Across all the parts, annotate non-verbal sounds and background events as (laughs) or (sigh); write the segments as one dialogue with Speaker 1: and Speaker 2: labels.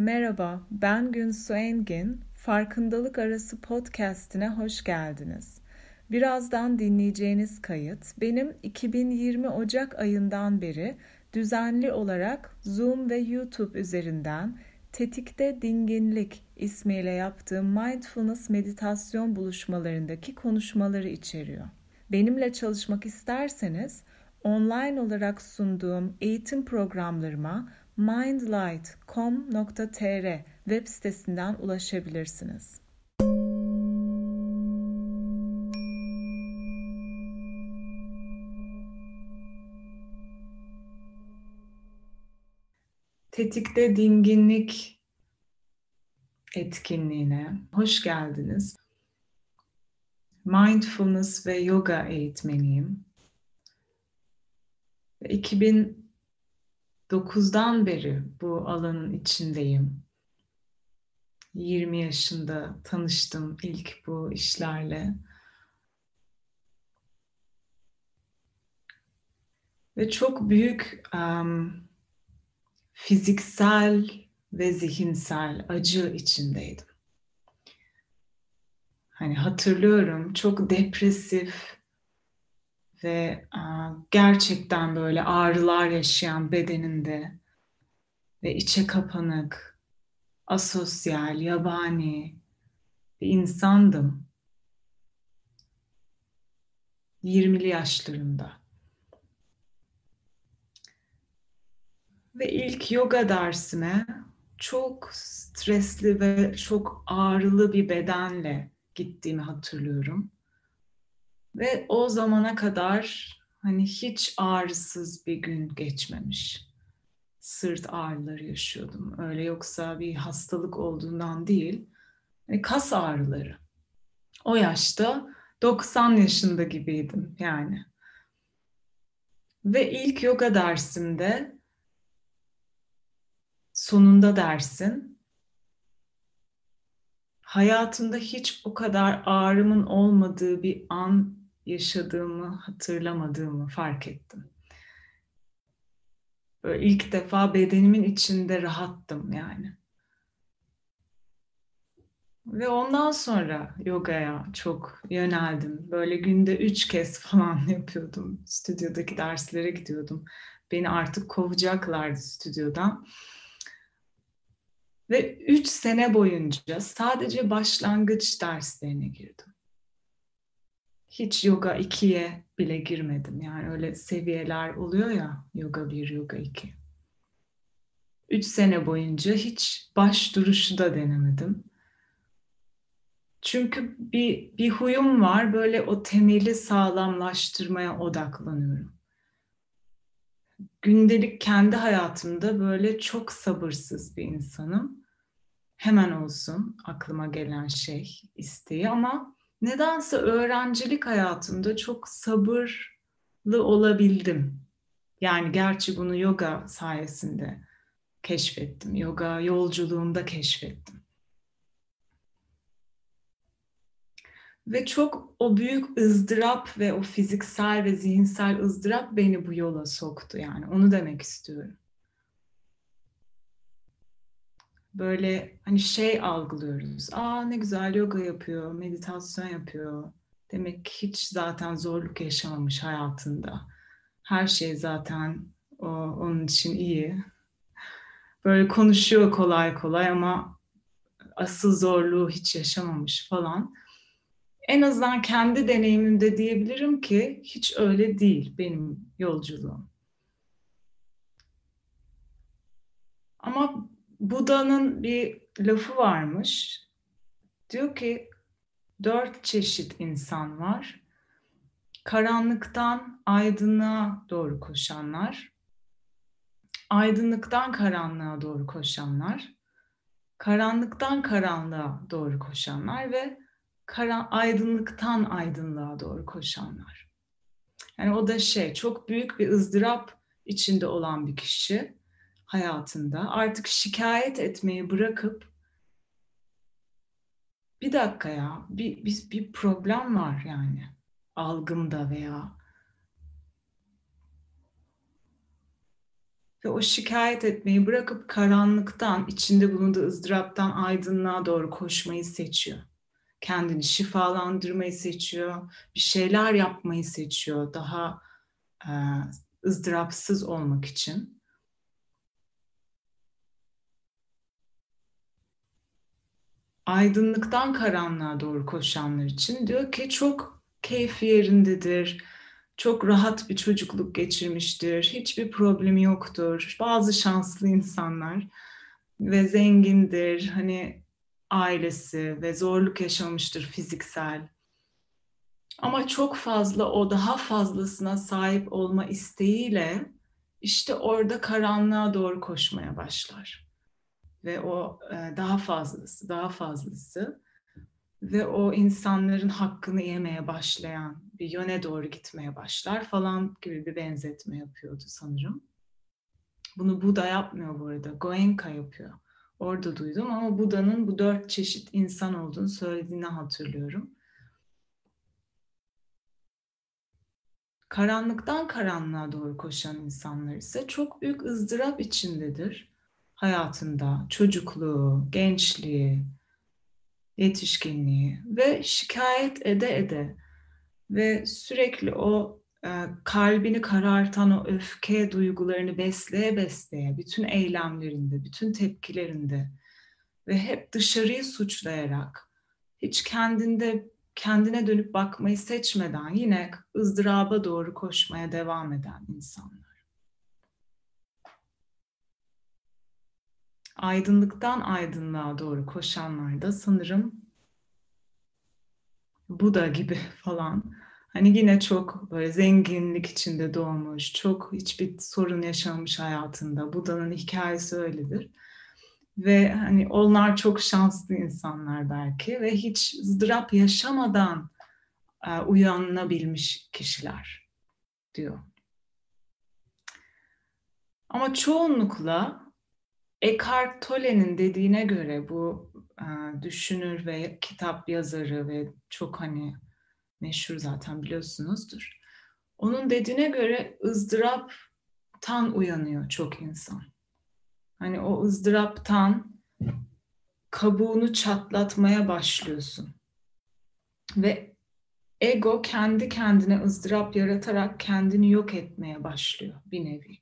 Speaker 1: Merhaba, ben Günsu Engin. Farkındalık Arası podcast'ine hoş geldiniz. Birazdan dinleyeceğiniz kayıt benim 2020 Ocak ayından beri düzenli olarak Zoom ve YouTube üzerinden Tetikte Dinginlik ismiyle yaptığım mindfulness meditasyon buluşmalarındaki konuşmaları içeriyor. Benimle çalışmak isterseniz online olarak sunduğum eğitim programlarıma mindlight.com.tr web sitesinden ulaşabilirsiniz. Tetikte Dinginlik etkinliğine hoş geldiniz. Mindfulness ve yoga eğitmeniyim. 2009'dan beri bu alanın içindeyim. 20 yaşında tanıştım ilk bu işlerle. Ve çok büyük um, fiziksel ve zihinsel acı içindeydim. Hani hatırlıyorum çok depresif ve gerçekten böyle ağrılar yaşayan bedeninde ve içe kapanık, asosyal, yabani bir insandım. 20'li yaşlarımda. Ve ilk yoga dersime çok stresli ve çok ağrılı bir bedenle gittiğimi hatırlıyorum. Ve o zamana kadar hani hiç ağrısız bir gün geçmemiş. Sırt ağrıları yaşıyordum. Öyle yoksa bir hastalık olduğundan değil. Yani kas ağrıları. O yaşta 90 yaşında gibiydim yani. Ve ilk yoga dersimde sonunda dersin hayatımda hiç o kadar ağrımın olmadığı bir an yaşadığımı hatırlamadığımı fark ettim. Böyle ilk defa bedenimin içinde rahattım yani. Ve ondan sonra yogaya çok yöneldim. Böyle günde üç kez falan (laughs) yapıyordum. Stüdyodaki derslere gidiyordum. Beni artık kovacaklardı stüdyodan. Ve üç sene boyunca sadece başlangıç derslerine girdim. Hiç yoga 2'ye bile girmedim. Yani öyle seviyeler oluyor ya yoga 1, yoga 2. Üç sene boyunca hiç baş duruşu da denemedim. Çünkü bir, bir huyum var böyle o temeli sağlamlaştırmaya odaklanıyorum. Gündelik kendi hayatımda böyle çok sabırsız bir insanım hemen olsun aklıma gelen şey isteği ama nedense öğrencilik hayatımda çok sabırlı olabildim. Yani gerçi bunu yoga sayesinde keşfettim. Yoga yolculuğunda keşfettim. Ve çok o büyük ızdırap ve o fiziksel ve zihinsel ızdırap beni bu yola soktu yani. Onu demek istiyorum böyle hani şey algılıyoruz. Aa ne güzel yoga yapıyor, meditasyon yapıyor. Demek ki hiç zaten zorluk yaşamamış hayatında. Her şey zaten o, onun için iyi. Böyle konuşuyor kolay kolay ama asıl zorluğu hiç yaşamamış falan. En azından kendi deneyimimde diyebilirim ki hiç öyle değil benim yolculuğum. Ama Buda'nın bir lafı varmış. Diyor ki dört çeşit insan var. Karanlıktan aydınlığa doğru koşanlar, aydınlıktan karanlığa doğru koşanlar, karanlıktan karanlığa doğru koşanlar ve karan, aydınlıktan aydınlığa doğru koşanlar. Yani o da şey çok büyük bir ızdırap içinde olan bir kişi hayatında artık şikayet etmeyi bırakıp bir dakika ya bir, bir, bir problem var yani algımda veya Ve o şikayet etmeyi bırakıp karanlıktan, içinde bulunduğu ızdıraptan aydınlığa doğru koşmayı seçiyor. Kendini şifalandırmayı seçiyor, bir şeyler yapmayı seçiyor daha e, ızdırapsız olmak için. Aydınlıktan karanlığa doğru koşanlar için diyor ki çok keyfi yerindedir, çok rahat bir çocukluk geçirmiştir, hiçbir problemi yoktur. Bazı şanslı insanlar ve zengindir, hani ailesi ve zorluk yaşamıştır fiziksel. Ama çok fazla o daha fazlasına sahip olma isteğiyle işte orada karanlığa doğru koşmaya başlar. Ve o e, daha fazlası, daha fazlası ve o insanların hakkını yemeye başlayan bir yöne doğru gitmeye başlar falan gibi bir benzetme yapıyordu sanırım. Bunu Buda yapmıyor bu arada. Goenka yapıyor. Orada duydum ama Buda'nın bu dört çeşit insan olduğunu söylediğini hatırlıyorum. Karanlıktan karanlığa doğru koşan insanlar ise çok büyük ızdırap içindedir hayatında. Çocukluğu, gençliği, yetişkinliği ve şikayet ede ede ve sürekli o e, kalbini karartan o öfke duygularını besleye besleye bütün eylemlerinde, bütün tepkilerinde ve hep dışarıyı suçlayarak hiç kendinde kendine dönüp bakmayı seçmeden yine ızdıraba doğru koşmaya devam eden insanlar. Aydınlıktan aydınlığa doğru koşanlar da sanırım Buda gibi falan. Hani yine çok böyle zenginlik içinde doğmuş, çok hiçbir sorun yaşamış hayatında. Buda'nın hikayesi öyledir. Ve hani onlar çok şanslı insanlar belki ve hiç ızdırap yaşamadan e, uyanabilmiş kişiler diyor. Ama çoğunlukla Eckhart Tolle'nin dediğine göre bu e, düşünür ve kitap yazarı ve çok hani meşhur zaten biliyorsunuzdur. Onun dediğine göre ızdıraptan uyanıyor çok insan. Hani o ızdıraptan kabuğunu çatlatmaya başlıyorsun. Ve ego kendi kendine ızdırap yaratarak kendini yok etmeye başlıyor bir nevi.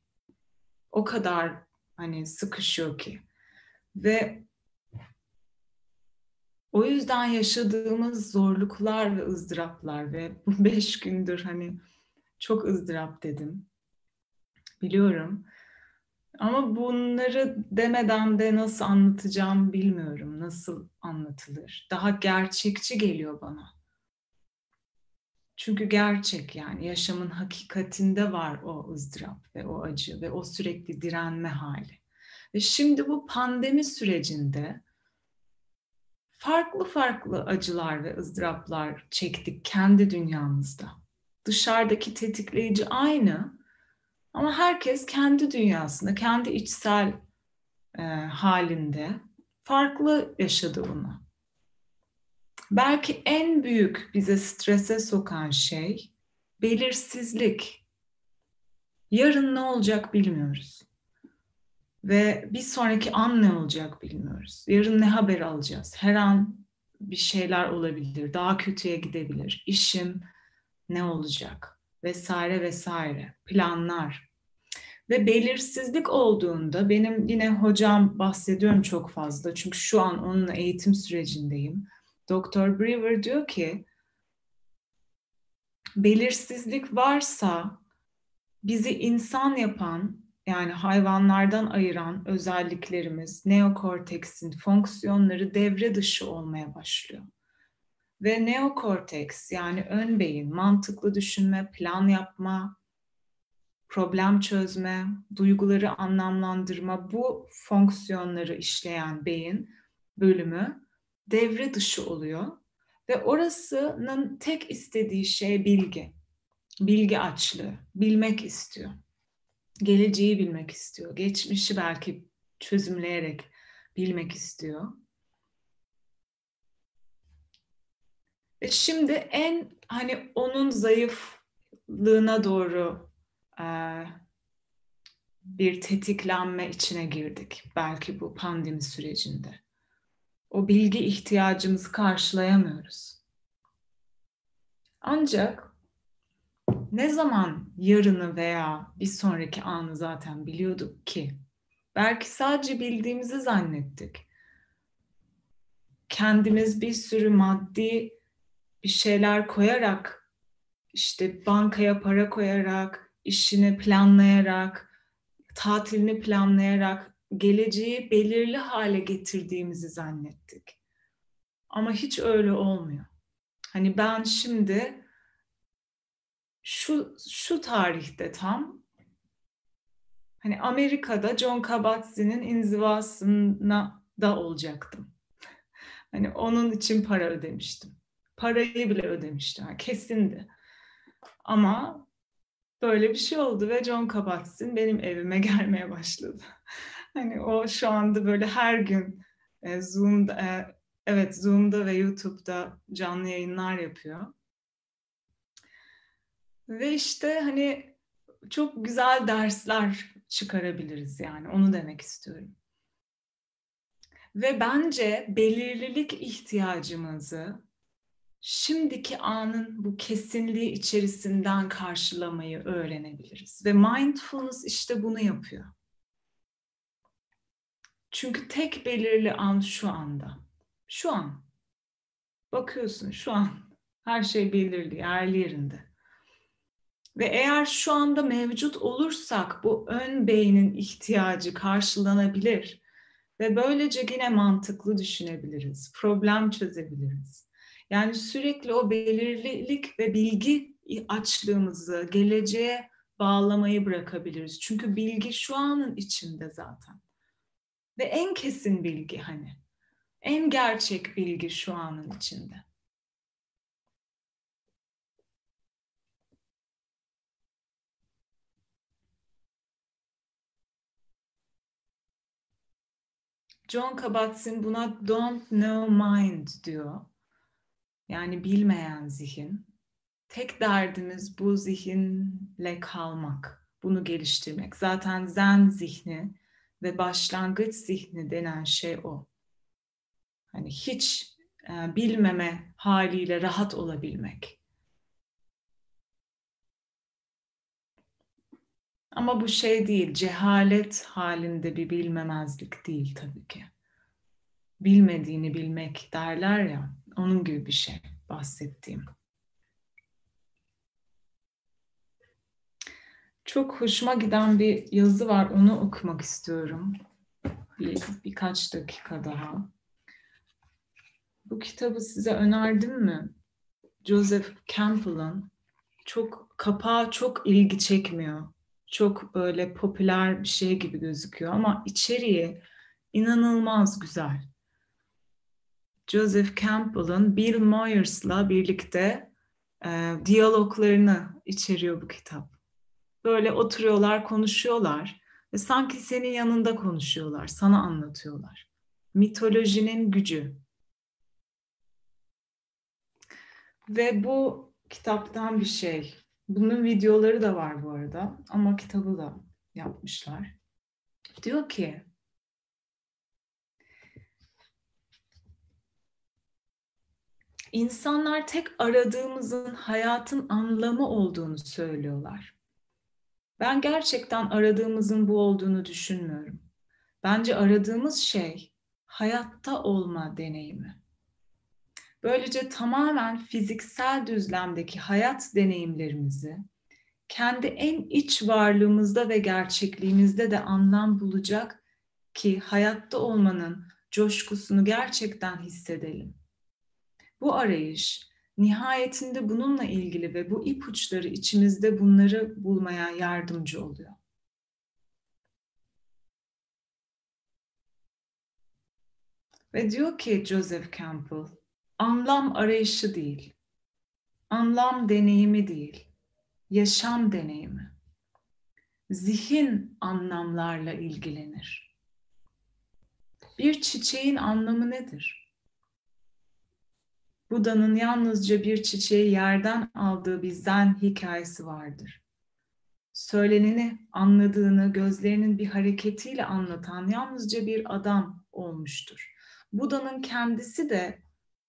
Speaker 1: O kadar Hani sıkışıyor ki. Ve o yüzden yaşadığımız zorluklar ve ızdıraplar ve bu (laughs) beş gündür hani çok ızdırap dedim. Biliyorum. Ama bunları demeden de nasıl anlatacağım bilmiyorum. Nasıl anlatılır? Daha gerçekçi geliyor bana. Çünkü gerçek yani yaşamın hakikatinde var o ızdırap ve o acı ve o sürekli direnme hali. Ve şimdi bu pandemi sürecinde farklı farklı acılar ve ızdıraplar çektik kendi dünyamızda. Dışarıdaki tetikleyici aynı ama herkes kendi dünyasında, kendi içsel e, halinde farklı yaşadı bunu. Belki en büyük bize strese sokan şey belirsizlik. Yarın ne olacak bilmiyoruz. Ve bir sonraki an ne olacak bilmiyoruz. Yarın ne haber alacağız? Her an bir şeyler olabilir, daha kötüye gidebilir. İşim ne olacak? Vesaire vesaire. Planlar. Ve belirsizlik olduğunda benim yine hocam bahsediyorum çok fazla. Çünkü şu an onunla eğitim sürecindeyim Doktor Brewer diyor ki belirsizlik varsa bizi insan yapan yani hayvanlardan ayıran özelliklerimiz neokorteksin fonksiyonları devre dışı olmaya başlıyor. Ve neokorteks yani ön beyin mantıklı düşünme, plan yapma, problem çözme, duyguları anlamlandırma bu fonksiyonları işleyen beyin bölümü devre dışı oluyor ve orasının tek istediği şey bilgi. Bilgi açlığı, bilmek istiyor. Geleceği bilmek istiyor. Geçmişi belki çözümleyerek bilmek istiyor. Ve şimdi en hani onun zayıflığına doğru e, bir tetiklenme içine girdik. Belki bu pandemi sürecinde. O bilgi ihtiyacımızı karşılayamıyoruz. Ancak ne zaman yarını veya bir sonraki anı zaten biliyorduk ki? Belki sadece bildiğimizi zannettik. Kendimiz bir sürü maddi bir şeyler koyarak, işte bankaya para koyarak, işini planlayarak, tatilini planlayarak geleceği belirli hale getirdiğimizi zannettik. Ama hiç öyle olmuyor. Hani ben şimdi şu şu tarihte tam hani Amerika'da John Kabat-Zinn'in inzivasına da olacaktım. (laughs) Hani onun için para ödemiştim. Parayı bile ödemiştim. Yani kesindi. Ama böyle bir şey oldu ve John Kabat-Zinn benim evime (laughs) gelmeye başladı. Hani o şu anda böyle her gün e, Zoom'da e, evet Zoom'da ve YouTube'da canlı yayınlar yapıyor. Ve işte hani çok güzel dersler çıkarabiliriz yani onu demek istiyorum. Ve bence belirlilik ihtiyacımızı şimdiki anın bu kesinliği içerisinden karşılamayı öğrenebiliriz. Ve mindfulness işte bunu yapıyor. Çünkü tek belirli an şu anda. Şu an. Bakıyorsun şu an. Her şey belirli, yerli yerinde. Ve eğer şu anda mevcut olursak bu ön beynin ihtiyacı karşılanabilir ve böylece yine mantıklı düşünebiliriz, problem çözebiliriz. Yani sürekli o belirlilik ve bilgi açlığımızı geleceğe bağlamayı bırakabiliriz. Çünkü bilgi şu anın içinde zaten. Ve en kesin bilgi hani. En gerçek bilgi şu anın içinde. John Kabat-Zinn buna don't know mind diyor. Yani bilmeyen zihin. Tek derdimiz bu zihinle kalmak, bunu geliştirmek. Zaten zen zihni ve başlangıç zihni denen şey o. Hani hiç e, bilmeme haliyle rahat olabilmek. Ama bu şey değil, cehalet halinde bir bilmemezlik değil tabii ki. Bilmediğini bilmek derler ya, onun gibi bir şey bahsettiğim. Çok hoşuma giden bir yazı var, onu okumak istiyorum. Bir, birkaç dakika daha. Bu kitabı size önerdim mi? Joseph Campbell'ın çok kapağı çok ilgi çekmiyor. Çok böyle popüler bir şey gibi gözüküyor ama içeriği inanılmaz güzel. Joseph Campbell'ın Bill Moyers'la birlikte e, diyaloglarını içeriyor bu kitap. Böyle oturuyorlar, konuşuyorlar ve sanki senin yanında konuşuyorlar, sana anlatıyorlar. Mitolojinin gücü. Ve bu kitaptan bir şey. Bunun videoları da var bu arada ama kitabı da yapmışlar. Diyor ki İnsanlar tek aradığımızın hayatın anlamı olduğunu söylüyorlar. Ben gerçekten aradığımızın bu olduğunu düşünmüyorum. Bence aradığımız şey hayatta olma deneyimi. Böylece tamamen fiziksel düzlemdeki hayat deneyimlerimizi kendi en iç varlığımızda ve gerçekliğimizde de anlam bulacak ki hayatta olmanın coşkusunu gerçekten hissedelim. Bu arayış nihayetinde bununla ilgili ve bu ipuçları içimizde bunları bulmaya yardımcı oluyor. Ve diyor ki Joseph Campbell, anlam arayışı değil, anlam deneyimi değil, yaşam deneyimi. Zihin anlamlarla ilgilenir. Bir çiçeğin anlamı nedir? Buda'nın yalnızca bir çiçeği yerden aldığı bir zen hikayesi vardır. söyleneni anladığını gözlerinin bir hareketiyle anlatan yalnızca bir adam olmuştur. Buda'nın kendisi de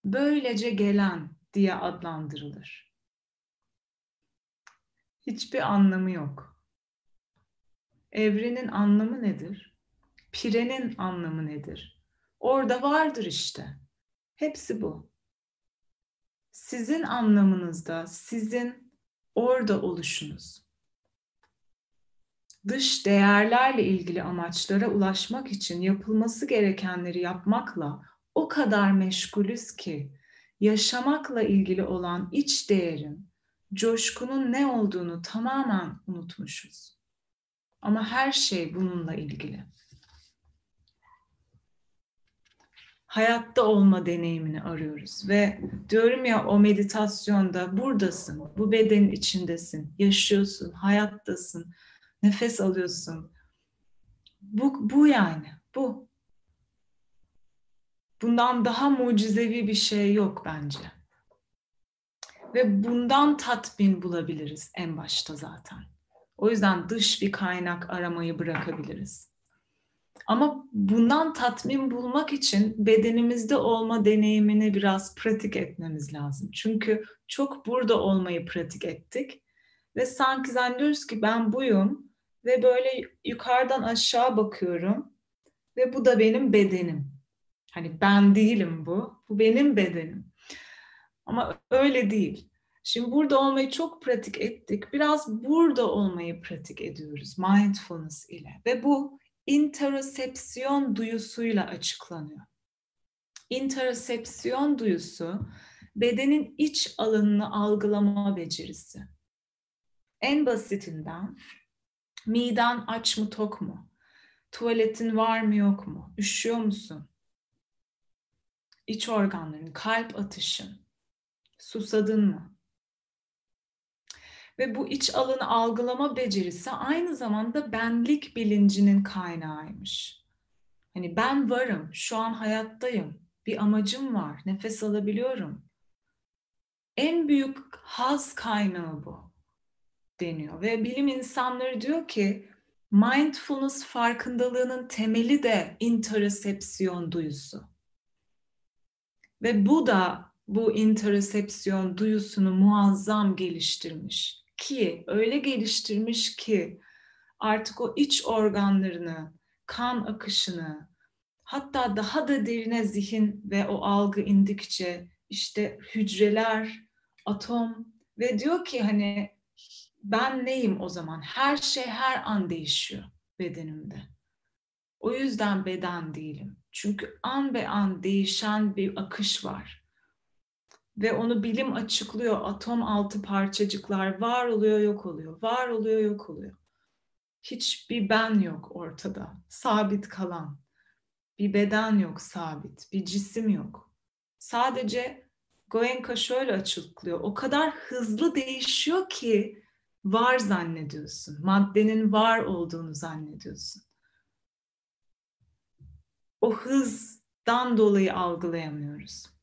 Speaker 1: böylece gelen diye adlandırılır. Hiçbir anlamı yok. Evrenin anlamı nedir? Pirenin anlamı nedir? Orada vardır işte. Hepsi bu. Sizin anlamınızda, sizin orada oluşunuz. Dış değerlerle ilgili amaçlara ulaşmak için yapılması gerekenleri yapmakla o kadar meşgulüz ki yaşamakla ilgili olan iç değerin, coşkunun ne olduğunu tamamen unutmuşuz. Ama her şey bununla ilgili. Hayatta olma deneyimini arıyoruz ve diyorum ya o meditasyonda buradasın, bu bedenin içindesin, yaşıyorsun, hayattasın, nefes alıyorsun. Bu, bu yani, bu. Bundan daha mucizevi bir şey yok bence. Ve bundan tatmin bulabiliriz en başta zaten. O yüzden dış bir kaynak aramayı bırakabiliriz. Ama bundan tatmin bulmak için bedenimizde olma deneyimini biraz pratik etmemiz lazım. Çünkü çok burada olmayı pratik ettik ve sanki zannediyoruz ki ben buyum ve böyle yukarıdan aşağı bakıyorum ve bu da benim bedenim. Hani ben değilim bu, bu benim bedenim. Ama öyle değil. Şimdi burada olmayı çok pratik ettik. Biraz burada olmayı pratik ediyoruz mindfulness ile. Ve bu interosepsiyon duyusuyla açıklanıyor. Interosepsiyon duyusu bedenin iç alanını algılama becerisi. En basitinden miden aç mı tok mu? Tuvaletin var mı yok mu? Üşüyor musun? İç organların, kalp atışın. Susadın mı? Ve bu iç alanı algılama becerisi aynı zamanda benlik bilincinin kaynağıymış. Hani ben varım, şu an hayattayım, bir amacım var, nefes alabiliyorum. En büyük haz kaynağı bu deniyor. Ve bilim insanları diyor ki mindfulness farkındalığının temeli de intersepsiyon duyusu. Ve bu da bu intersepsiyon duyusunu muazzam geliştirmiş ki öyle geliştirmiş ki artık o iç organlarını, kan akışını, hatta daha da derine zihin ve o algı indikçe işte hücreler, atom ve diyor ki hani ben neyim o zaman? Her şey her an değişiyor bedenimde. O yüzden beden değilim. Çünkü an be an değişen bir akış var ve onu bilim açıklıyor. Atom altı parçacıklar var oluyor, yok oluyor. Var oluyor, yok oluyor. Hiçbir ben yok ortada. Sabit kalan. Bir beden yok sabit. Bir cisim yok. Sadece Goenka şöyle açıklıyor. O kadar hızlı değişiyor ki var zannediyorsun. Maddenin var olduğunu zannediyorsun. O hızdan dolayı algılayamıyoruz.